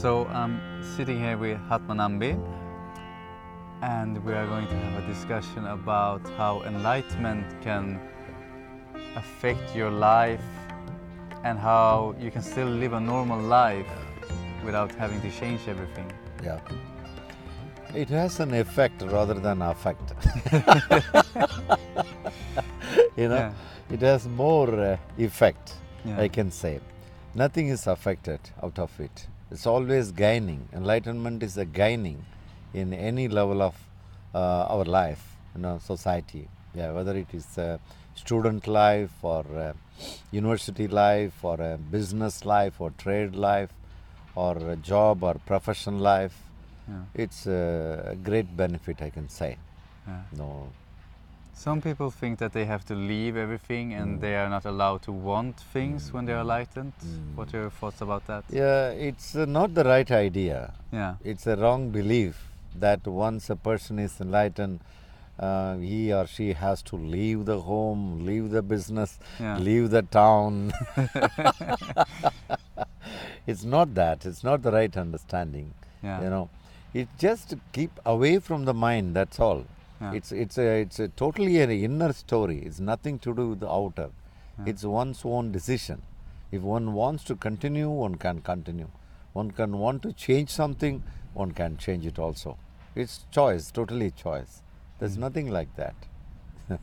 So I'm sitting here with Hatmanambi and we are going to have a discussion about how enlightenment can affect your life and how you can still live a normal life without having to change everything. Yeah. It has an effect rather than affect. you know, Yeah. it has more uh, effect, Yeah. I can say. Nothing is affected out of it. It's always gaining. Enlightenment is a gaining in any level of uh, our life, you know, society. Yeah, whether it is uh, student life or uh, university life or a business life or trade life or a job or profession life. Yeah. It's a great benefit, I can say. Yeah. No, Some people think that they have to leave everything and they are not allowed to want things when they are enlightened. What are your thoughts about that? yeah, it's uh, not the right idea. Yeah. It's a wrong belief that once a person is enlightened, uh, he or she has to leave the home, leave the business, Yeah. leave the town. it's not that. It's not the right understanding. Yeah. You know, it just keep away from the mind. That's all. It's it's a it's a totally an inner story. It's nothing to do with the outer. It's one's own decision. If one wants to continue, one can continue. One can want to change something, one can change it also. It's choice, totally choice. There's hmm. nothing like that.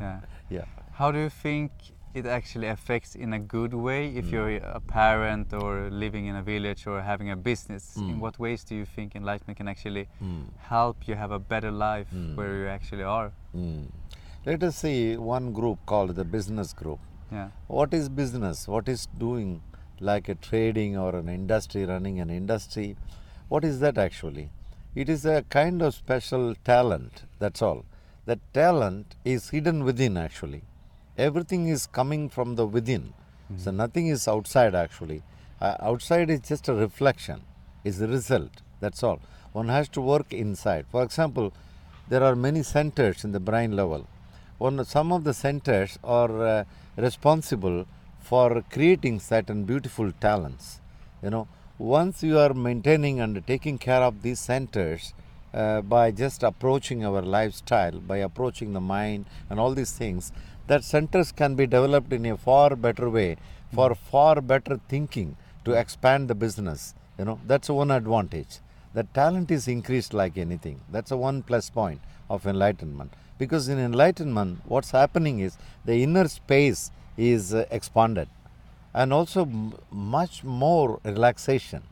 Yeah. Yeah. How do you think it actually affects in a good way if you're a parent or living in a village or having a business? In Mm. what ways do you think enlightenment can actually Mm. help you have a better life Mm. where you actually are? Mm. Let us see one group called the business group. Yeah. What is business? What is doing like a trading or an industry, running an industry? What is that actually? It is a kind of special talent, that's all. That talent is hidden within actually. Everything is coming from the within. So nothing is outside actually. Uh, outside is just a reflection, is a result, that's all. One has to work inside. For example, there are many centers in the brain level. One, some of the centers are uh, responsible for creating certain beautiful talents. You know, once you are maintaining and taking care of these centers uh, by just approaching our lifestyle, by approaching the mind and all these things, that centers can be developed in a far better way for far better thinking to expand the business. You know, that's one advantage. The talent is increased like anything. That's a one plus point of enlightenment. Because in enlightenment, what's happening is the inner space is uh, expanded and also m- much more relaxation.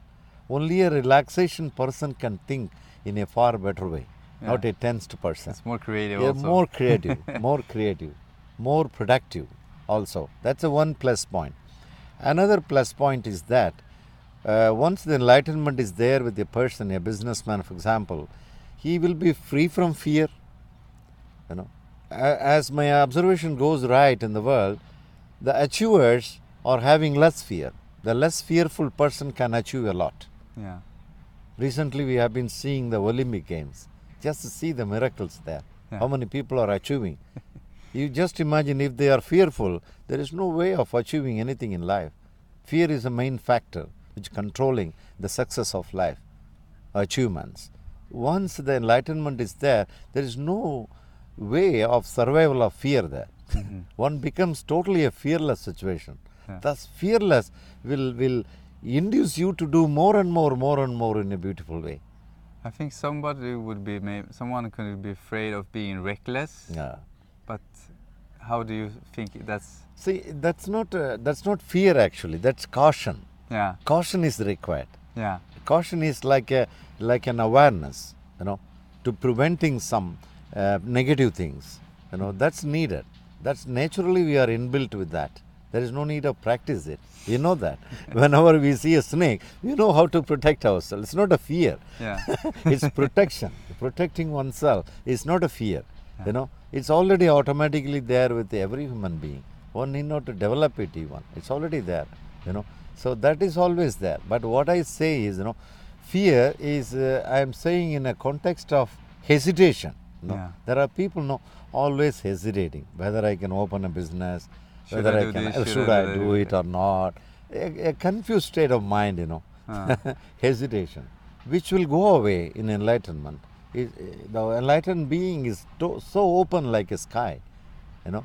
Only a relaxation person can think in a far better way, not a tensed person. It's more creative Yeah, also. more creative, more creative, more productive also. That's a one plus point. Another plus point is that uh, once the enlightenment is there with a person, a businessman, for example, he will be free from fear. You know, as my observation goes right in the world, the achievers are having less fear. The less fearful person can achieve a lot. Yeah. Recently, we have been seeing the Olympic Games. Just to see the miracles there. Yeah. How many people are achieving? you just imagine if they are fearful, there is no way of achieving anything in life. Fear is a main factor which controlling the success of life, achievements. Once the enlightenment is there, there is no way of survival of fear there. Mm-hmm. One becomes totally a fearless situation. Yeah. Thus, fearless will will induce you to do more and more, more and more in a beautiful way. I think somebody would be, someone could be afraid of being reckless, Yeah. But how do you think that's, See, that's not uh, that's not fear actually. That's caution. yeah, Caution is required. yeah, Caution is like a like an awareness, you know, to preventing some uh, negative things. You know, that's needed. That's naturally we are inbuilt with that. There is no need of practice it. You know that. Whenever we see a snake, we know how to protect ourselves. It's not a fear. yeah, it's protection. Protecting oneself is not a fear. You know, it's already automatically there with every human being. One need not to develop it even. It's already there. You know, so that is always there. But what I say is, you know, fear is uh, I am saying in a context of hesitation. You know, Yeah. there are people you know, always hesitating whether I can open a business, Should whether I I, can Should should I do do it or not. A, a confused state of mind. You know, Ah. hesitation, which will go away in enlightenment. Is- eh, The enlightened being is to, so open like a sky, you know,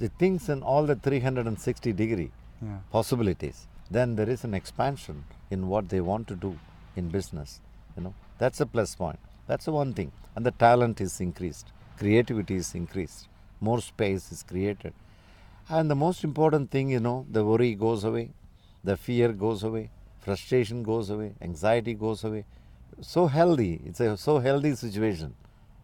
it thinks in all the 360 degree Yeah. possibilities. Then there is an expansion in what they want to do in business. You know, that's a plus point. That's the one thing. And the talent is increased, creativity is increased, more space is created. And the most important thing, you know, the worry goes away, the fear goes away, frustration goes away, anxiety goes away. So healthy. It's a so healthy situation.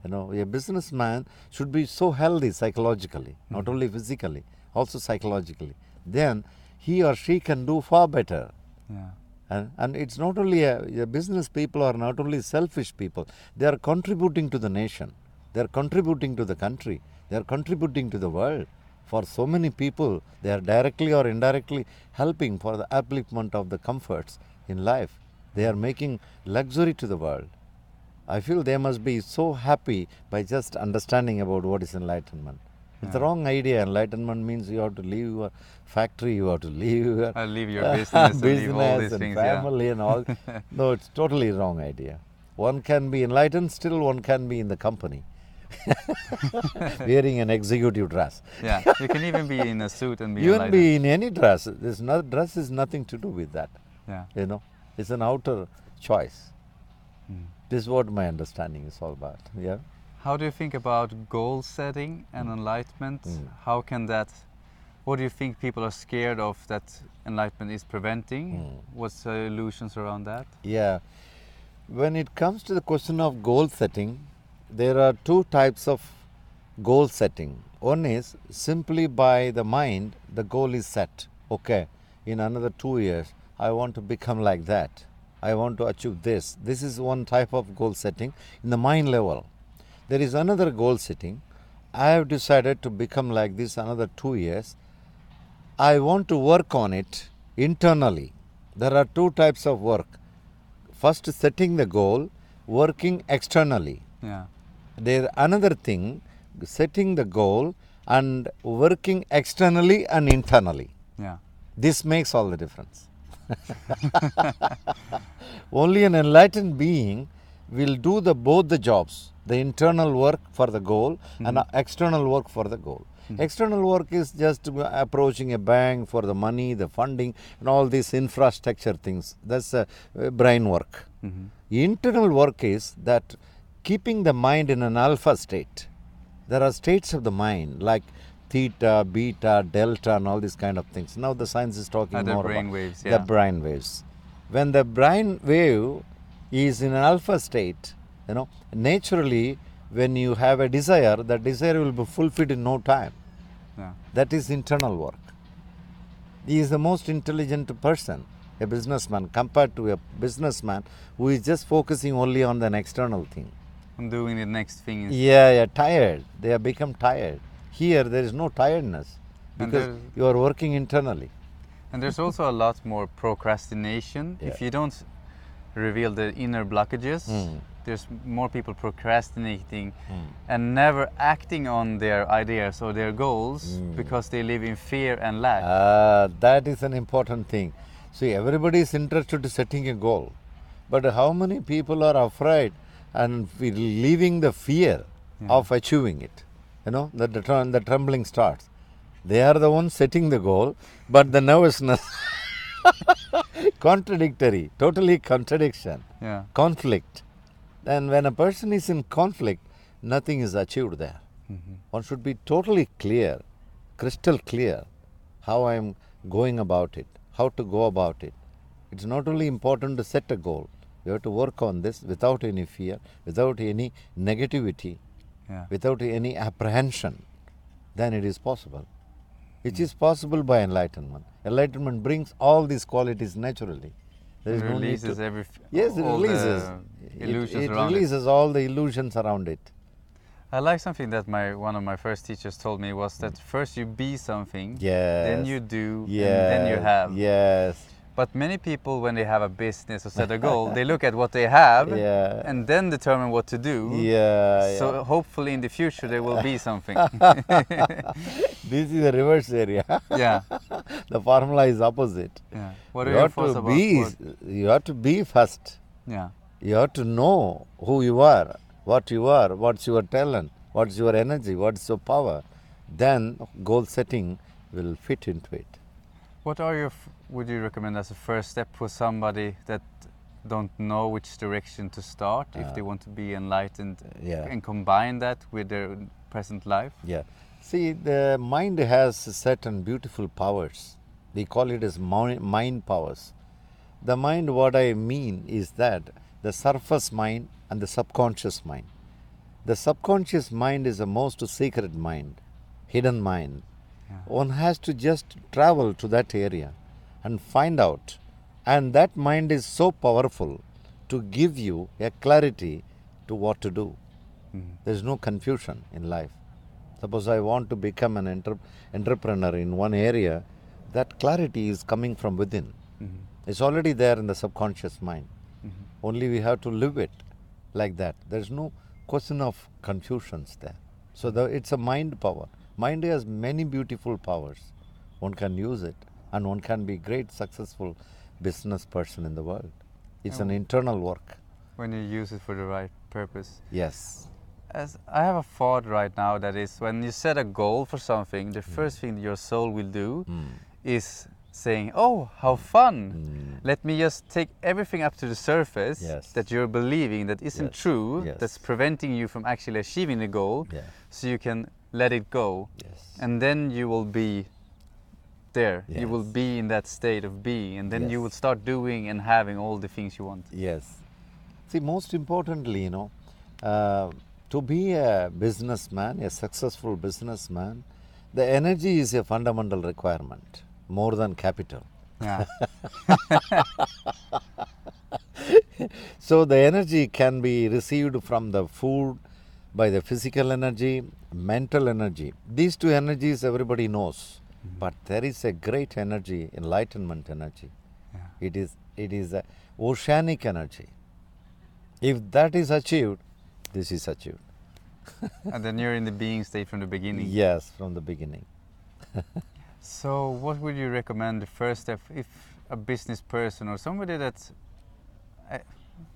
You know, a businessman should be so healthy psychologically, not mm-hmm. only physically, also psychologically. Then he or she can do far better. Yeah. And, and it's not only a, a business people are not only selfish people, they are contributing to the nation, they are contributing to the country, they are contributing to the world. For so many people, they are directly or indirectly helping for the upliftment of the comforts in life. They are making luxury to the world. I feel they must be so happy by just understanding about what is enlightenment. It's the wrong idea. Enlightenment means you have to leave your factory, you have to leave your I leave your business and leave all business these and things. Yeah. family and all. no, it's totally wrong idea. One can be enlightened, still one can be in the company, wearing an executive dress. yeah. You can even be in a suit and be You can be in any dress. There's no dress is nothing to do with that. Yeah. You know, it's an outer choice. Mm. This is what my understanding is all about. Yeah. How do you think about goal setting and enlightenment? Mm. How can that? What do you think people are scared of that enlightenment is preventing? Mm. What's the illusions around that? Yeah. When it comes to the question of goal setting, there are two types of goal setting. One is simply by the mind, the goal is set. Okay, in another two years, I want to become like that. I want to achieve this. This is one type of goal setting in the mind level. There is another goal setting. I have decided to become like this another two years. I want to work on it internally. There are two types of work. First, setting the goal, working externally. Yeah. There another thing, setting the goal and working externally and internally. Yeah. This makes all the difference. Only an enlightened being will do the both the jobs, the internal work for the goal and external work for the goal. External work is just approaching a bank for the money, the funding, and all these infrastructure things. That's uh, brain work. Mhm. Internal work is that keeping the mind in an alpha state. There are states of the mind like theta, beta, delta, and all these kind of things. Now the science is talking ah, the more brain about waves, the yeah. brain waves. When the brain wave is in an alpha state, you know, naturally, when you have a desire, that desire will be fulfilled in no time. Yeah. That is internal work. He is the most intelligent person, a businessman, compared to a businessman who is just focusing only on an external thing. I'm doing the next thing. Is, Yeah, yeah, tired. They have become tired. Here, there is no tiredness because you are working internally. And there's also a lot more procrastination. If you don't reveal the inner blockages, Mm. there's more people procrastinating Mm. and never acting on their ideas or their goals Mm. because they live in fear and lack. Ah, that is an important thing. See, everybody is interested in setting a goal, but how many people are afraid and leaving the fear Yeah. of achieving it? You know, the, the trembling starts. They are the ones setting the goal, but the nervousness, contradictory, totally contradiction, yeah. conflict. And when a person is in conflict, nothing is achieved there. Mhm. One should be totally clear, crystal clear, how I am going about it, how to go about it. It's not only important to set a goal, you have to work on this without any fear, without any negativity, Yeah. without any apprehension. Then it is possible. It is possible by enlightenment. Enlightenment brings all these qualities naturally. There It is no need releases to. every Yes, it releases. the It, it around it. releases all the illusions around it. I like something that my one of my first teachers told me was that mm. first you be something, Yes. then you do, yes. and then you have. Yes. But many people, when they have a business or set a goal, they look at what they have Yeah. and then determine what to do. Yeah. So yeah. hopefully in the future there will be something. this is the reverse area. Yeah. the formula is opposite. Yeah. What are you your have to about be. what- You have to be first. Yeah. You have to know who you are, what you are, what's your talent, what's your energy, what's your power. Then goal setting will fit into it. What are your f- would you recommend as a first step for somebody that don't know which direction to start if Uh, they want to be enlightened yeah. and combine that with their present life? Yeah. See, the mind has certain beautiful powers. We call it as mind powers. The mind, what I mean is that the surface mind and the subconscious mind. The subconscious mind is the most secret mind, hidden mind. Yeah. One has to just travel to that area and find out. And that mind is so powerful to give you a clarity to what to do. Mhm. There is no confusion in life. Suppose I want to become an entre- entrepreneur in one area, that clarity is coming from within. Mhm. It's already there in the subconscious mind. Mhm. Only we have to live it like that. There's no question of confusions there. So the, it's a mind power. Mind has many beautiful powers. One can use it and one can be great successful business person in the world. It's an Oh. internal work. When you use it for the right purpose. Yes. As I have a thought right now that is when you set a goal for something, the first thing your soul will do Mm. is saying, "Oh, how fun! Mm. Let me just take everything up to the surface Yes. that you're believing that isn't Yes. true, Yes. that's preventing you from actually achieving the goal, Yeah. so you can let it go, Yes. and then you will be there. You will be in that state of being, and then you will start doing and having all the things you want. Yes. See, most importantly, you know, uh, to be a businessman, a successful businessman, the energy is a fundamental requirement more than capital. Yeah. So the energy can be received from the food, by the physical energy, mental energy. These two energies everybody knows, but there is a great energy, enlightenment energy. yeah. It is it is a oceanic energy. If that is achieved, this is achieved. and then you're in the being state from the beginning. Yes, from the beginning. So, what would you recommend the first step if a business person or somebody that's, uh,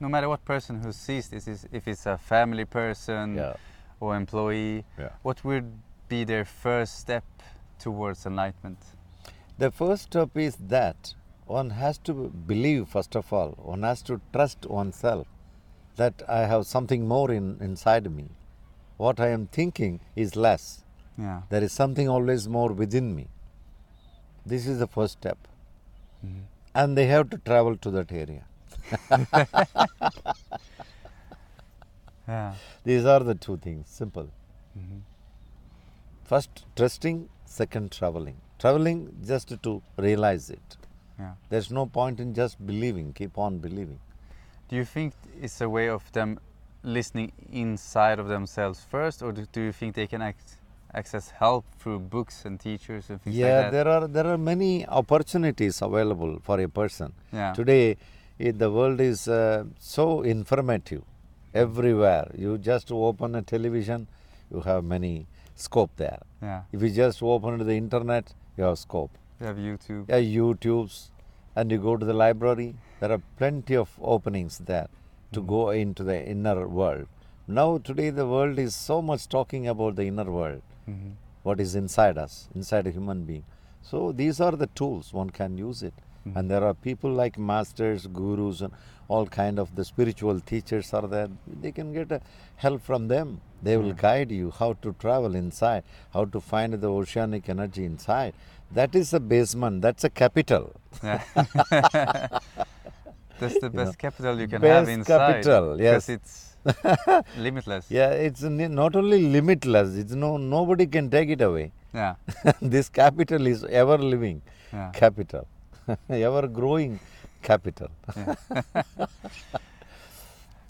no matter what person who sees this, is if it's a family person Yeah. or employee, Yeah. what would be their first step towards enlightenment? The first step is that one has to believe first of all. One has to trust oneself that I have something more in, inside me. What I am thinking is less. Yeah. There is something always more within me. This is the first step. Mhm. And they have to travel to that area. Yeah. These are the two things, simple. Mhm. First, trusting, second, traveling. Traveling just to realize it. Yeah. There's no point in just believing, keep on believing. Do you think it's a way of them listening inside of themselves first, or do, do you think they can act, access help through books and teachers and things yeah, like that? there are there are many opportunities available for a person. Yeah. Today, it, the world is uh, so informative everywhere. You just open a television, you have many scope there. Yeah. If you just open the internet, you have scope. You have YouTube. Yeah, YouTube's, and you go to the library. There are plenty of openings there to go into the inner world. Now, today, the world is so much talking about the inner world, Mhm. what is inside us, inside a human being. So, these are the tools one can use it. Hmm. And there are people like masters, gurus, and all kind of the spiritual teachers are there. They can get a help from them. They will hmm. guide you how to travel inside, how to find the oceanic energy inside. That is a basement. That's a capital. Yeah. That's the know, best capital you can have inside. capital, yes. It's limitless. Yeah, it's not only limitless. It's no nobody can take it away. Yeah. this capital is ever living Yeah. capital, ever growing capital.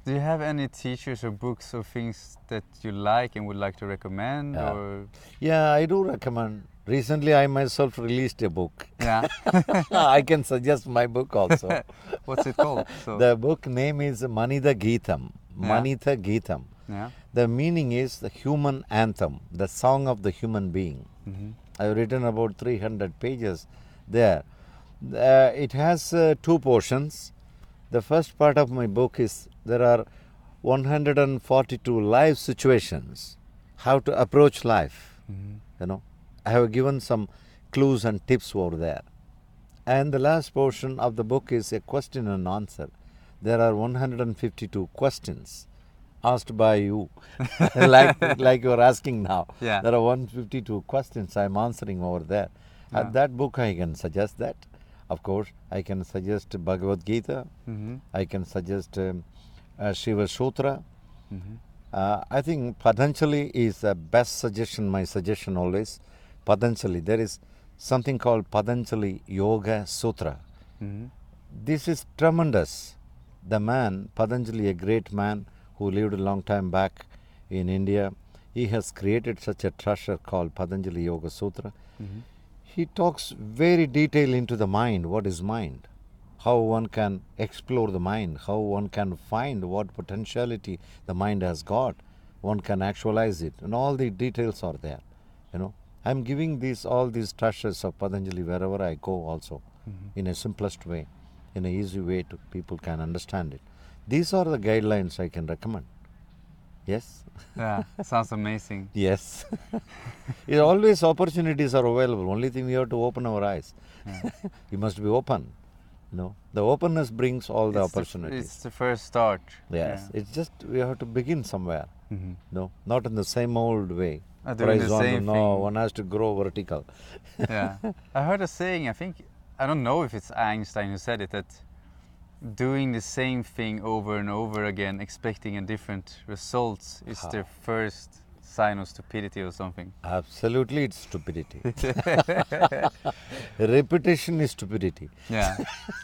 Do you have any teachers or books or things that you like and would like to recommend? Yeah. Or Yeah, I do recommend. Recently, I myself released a book. yeah, I can suggest my book also. what's it called? So the book name is Manitha Geetam. Yeah. Manitha Geetam. yeah. The meaning is the human anthem, the song of the human being. hmm I've written about 300 pages there. Uh, it has uh, two portions. The first part of my book is there are 142 life situations, how to approach life. You know, I have given some clues and tips over there. And the last portion of the book is a question and answer. There are 152 questions asked by you, like like you're asking now. Yeah. There are 152 questions I'm answering over there. Yeah. At that book, I can suggest that. Of course, I can suggest Bhagavad Gita. Mm-hmm. I can suggest um, uh, Shiva Sutra. Mm-hmm. Uh, I think Patanjali is the best suggestion, my suggestion always. Patanjali, there is something called Patanjali Yoga Sutra. Mm-hmm. This is tremendous. The man, Patanjali, a great man who lived a long time back in India, he has created such a treasure called Patanjali Yoga Sutra. Mm-hmm. He talks very detail into the mind, what is mind, how one can explore the mind, how one can find what potentiality the mind has got, one can actualize it, and all the details are there. You know, I'm giving these all these treasures of Patanjali wherever I go also, mm-hmm. in a simplest way, in a easy way to people can understand it. These are the guidelines I can recommend. Yes. Yeah, sounds amazing. Yes. it always opportunities are available. Only thing we have to open our eyes. Yeah. we must be open. No, the openness brings all the It's the opportunities. it's the first start. yes, it's just we have to begin somewhere. Mm-hmm. No, not in the same old way. Uh, doing the same no, thing. one has to grow vertical. yeah. I heard a saying, I think, I don't know if it's Einstein who said it, that doing the same thing over and over again, expecting a different results, is the first sign of stupidity or something. Absolutely, it's stupidity. Repetition is stupidity. Yeah.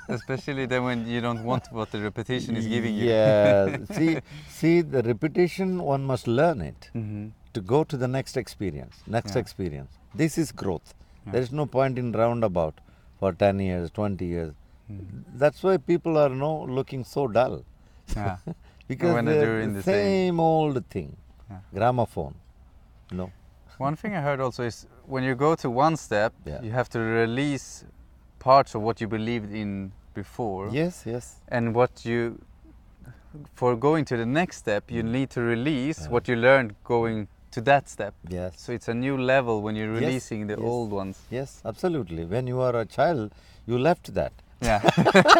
Especially then when you don't want what the repetition is giving you. Yeah. see, see, the repetition one must learn it. hmm to go to the next experience, next Yeah. experience. This is growth. Yeah. There is no point in roundabout for 10 years, 20 years. Mhm. That's why people are now looking so dull. Yeah. because When they're doing the same. same old thing. Yeah. Gramophone. No. One thing I heard also is when you go to one step, Yeah. you have to release parts of what you believed in before. Yes, yes. And what you, for going to the next step, you need to release Yeah. what you learned going to that step. Yes. So it's a new level when you're Yes, releasing the yes. old ones. Yes, absolutely. When you are a child, you left that. Yeah.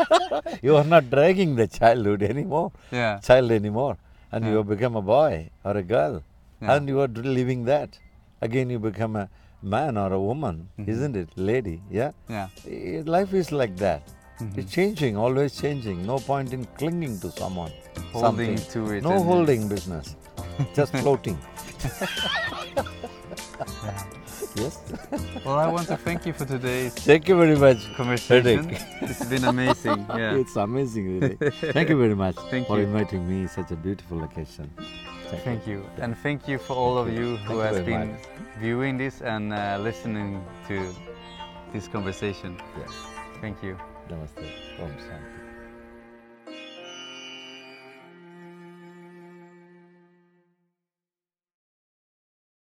You are not dragging the childhood anymore, yeah. child anymore. And Yeah. you have become a boy or a girl. Yeah. and you are living that. Again, you become a man or a woman, Mhm. isn't it? Lady, yeah? Yeah. Eh, Life is like that. Mhm. It's changing, always changing. No point in clinging to someone. Holding something. to it. No holding business. Just floating. Yes? Well, I want to thank you for today's Thank you very much. conversation. It's been amazing. Yeah. It's amazing, really. Thank you very much Thank for you. inviting me to such a beautiful location. Thank you. And thank you for all of you who you has very been much. viewing this and uh, listening to this conversation. Yes. Thank you. Namaste. Om Shanti.